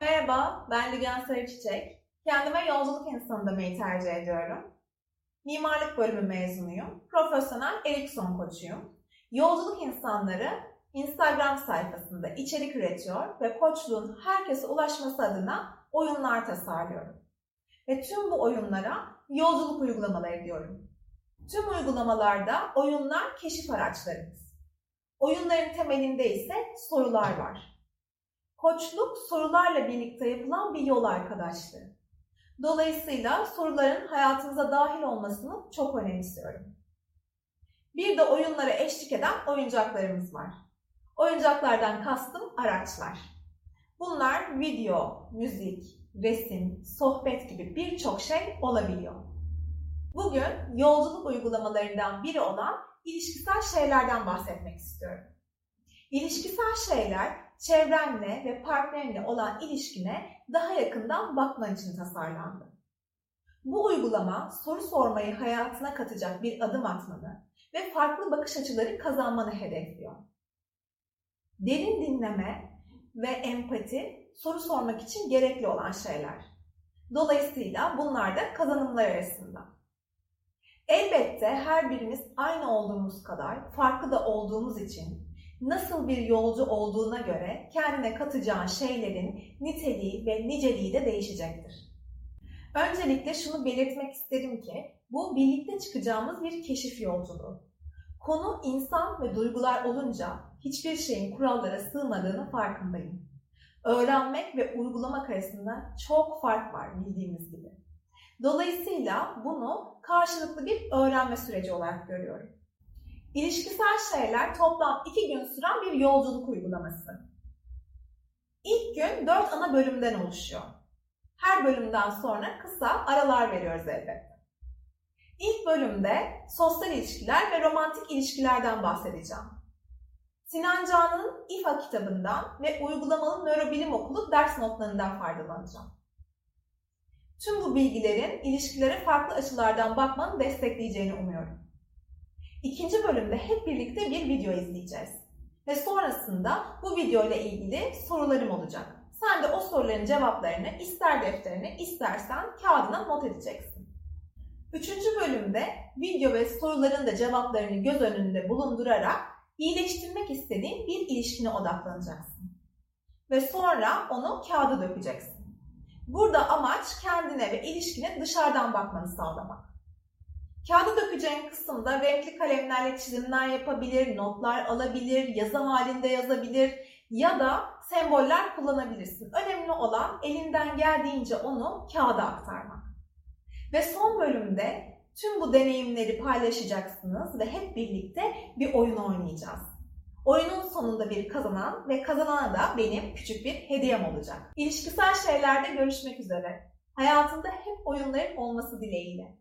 Merhaba, ben Lügen Sarıçiçek. Kendime yolculuk insanı demeyi tercih ediyorum. Mimarlık bölümü mezunuyum. Profesyonel Erikson koçuyum. Yolculuk insanları Instagram sayfasında içerik üretiyor ve koçluğun herkese ulaşması adına oyunlar tasarlıyorum. Ve tüm bu oyunlara yolculuk uygulamaları diyorum. Tüm uygulamalarda oyunlar keşif araçlarımız. Oyunların temelinde ise sorular var. Koçluk sorularla birlikte yapılan bir yol arkadaşlığı. Dolayısıyla soruların hayatımıza dahil olmasını çok önemsiyorum. Bir de oyunlara eşlik eden oyuncaklarımız var. Oyuncaklardan kastım araçlar. Bunlar video, müzik, resim, sohbet gibi birçok şey olabiliyor. Bugün yolculuk uygulamalarından biri olan ilişkisel şeylerden bahsetmek istiyorum. İlişkisel şeyler çevrenle ve partnerinle olan ilişkine daha yakından bakman için tasarlandı. Bu uygulama soru sormayı hayatına katacak bir adım atmanı ve farklı bakış açıları kazanmanı hedefliyor. Derin dinleme ve empati soru sormak için gerekli olan şeyler. Dolayısıyla bunlar da kazanımlar arasında. Elbette her birimiz aynı olduğumuz kadar farklı da olduğumuz için nasıl bir yolcu olduğuna göre kendine katacağın şeylerin niteliği ve niceliği de değişecektir. Öncelikle şunu belirtmek isterim ki bu birlikte çıkacağımız bir keşif yolculuğu. Konu insan ve duygular olunca hiçbir şeyin kurallara sığmadığını farkındayım. Öğrenmek ve uygulamak arasında çok fark var bildiğimiz gibi. Dolayısıyla bunu karşılıklı bir öğrenme süreci olarak görüyorum. İlişkisel şeyler toplam iki gün süren bir yolculuk uygulaması. İlk gün dört ana bölümden oluşuyor. Her bölümden sonra kısa aralar veriyoruz elbette. İlk bölümde sosyal ilişkiler ve romantik ilişkilerden bahsedeceğim. Sinan Canan'ın İFA kitabından ve uygulamalı nörobilim okulu ders notlarından faydalanacağım. Tüm bu bilgilerin ilişkilere farklı açılardan bakmanı destekleyeceğini umuyorum. İkinci bölümde hep birlikte bir video izleyeceğiz. Ve sonrasında bu video ile ilgili sorularım olacak. Sen de o soruların cevaplarını ister defterine istersen kağıdına not edeceksin. Üçüncü bölümde video ve soruların da cevaplarını göz önünde bulundurarak iyileştirmek istediğin bir ilişkine odaklanacaksın. Ve sonra onu kağıda dökeceksin. Burada amaç kendine ve ilişkine dışarıdan bakmanı sağlamak. Kağıda dökeceğin kısımda renkli kalemlerle çizimler yapabilir, notlar alabilir, yazı halinde yazabilir ya da semboller kullanabilirsin. Önemli olan elinden geldiğince onu kağıda aktarmak. Ve son bölümde tüm bu deneyimleri paylaşacaksınız ve hep birlikte bir oyun oynayacağız. Oyunun sonunda bir kazanan ve kazanana da benim küçük bir hediyem olacak. İlişkisel şeylerde görüşmek üzere. Hayatında hep oyunların olması dileğiyle.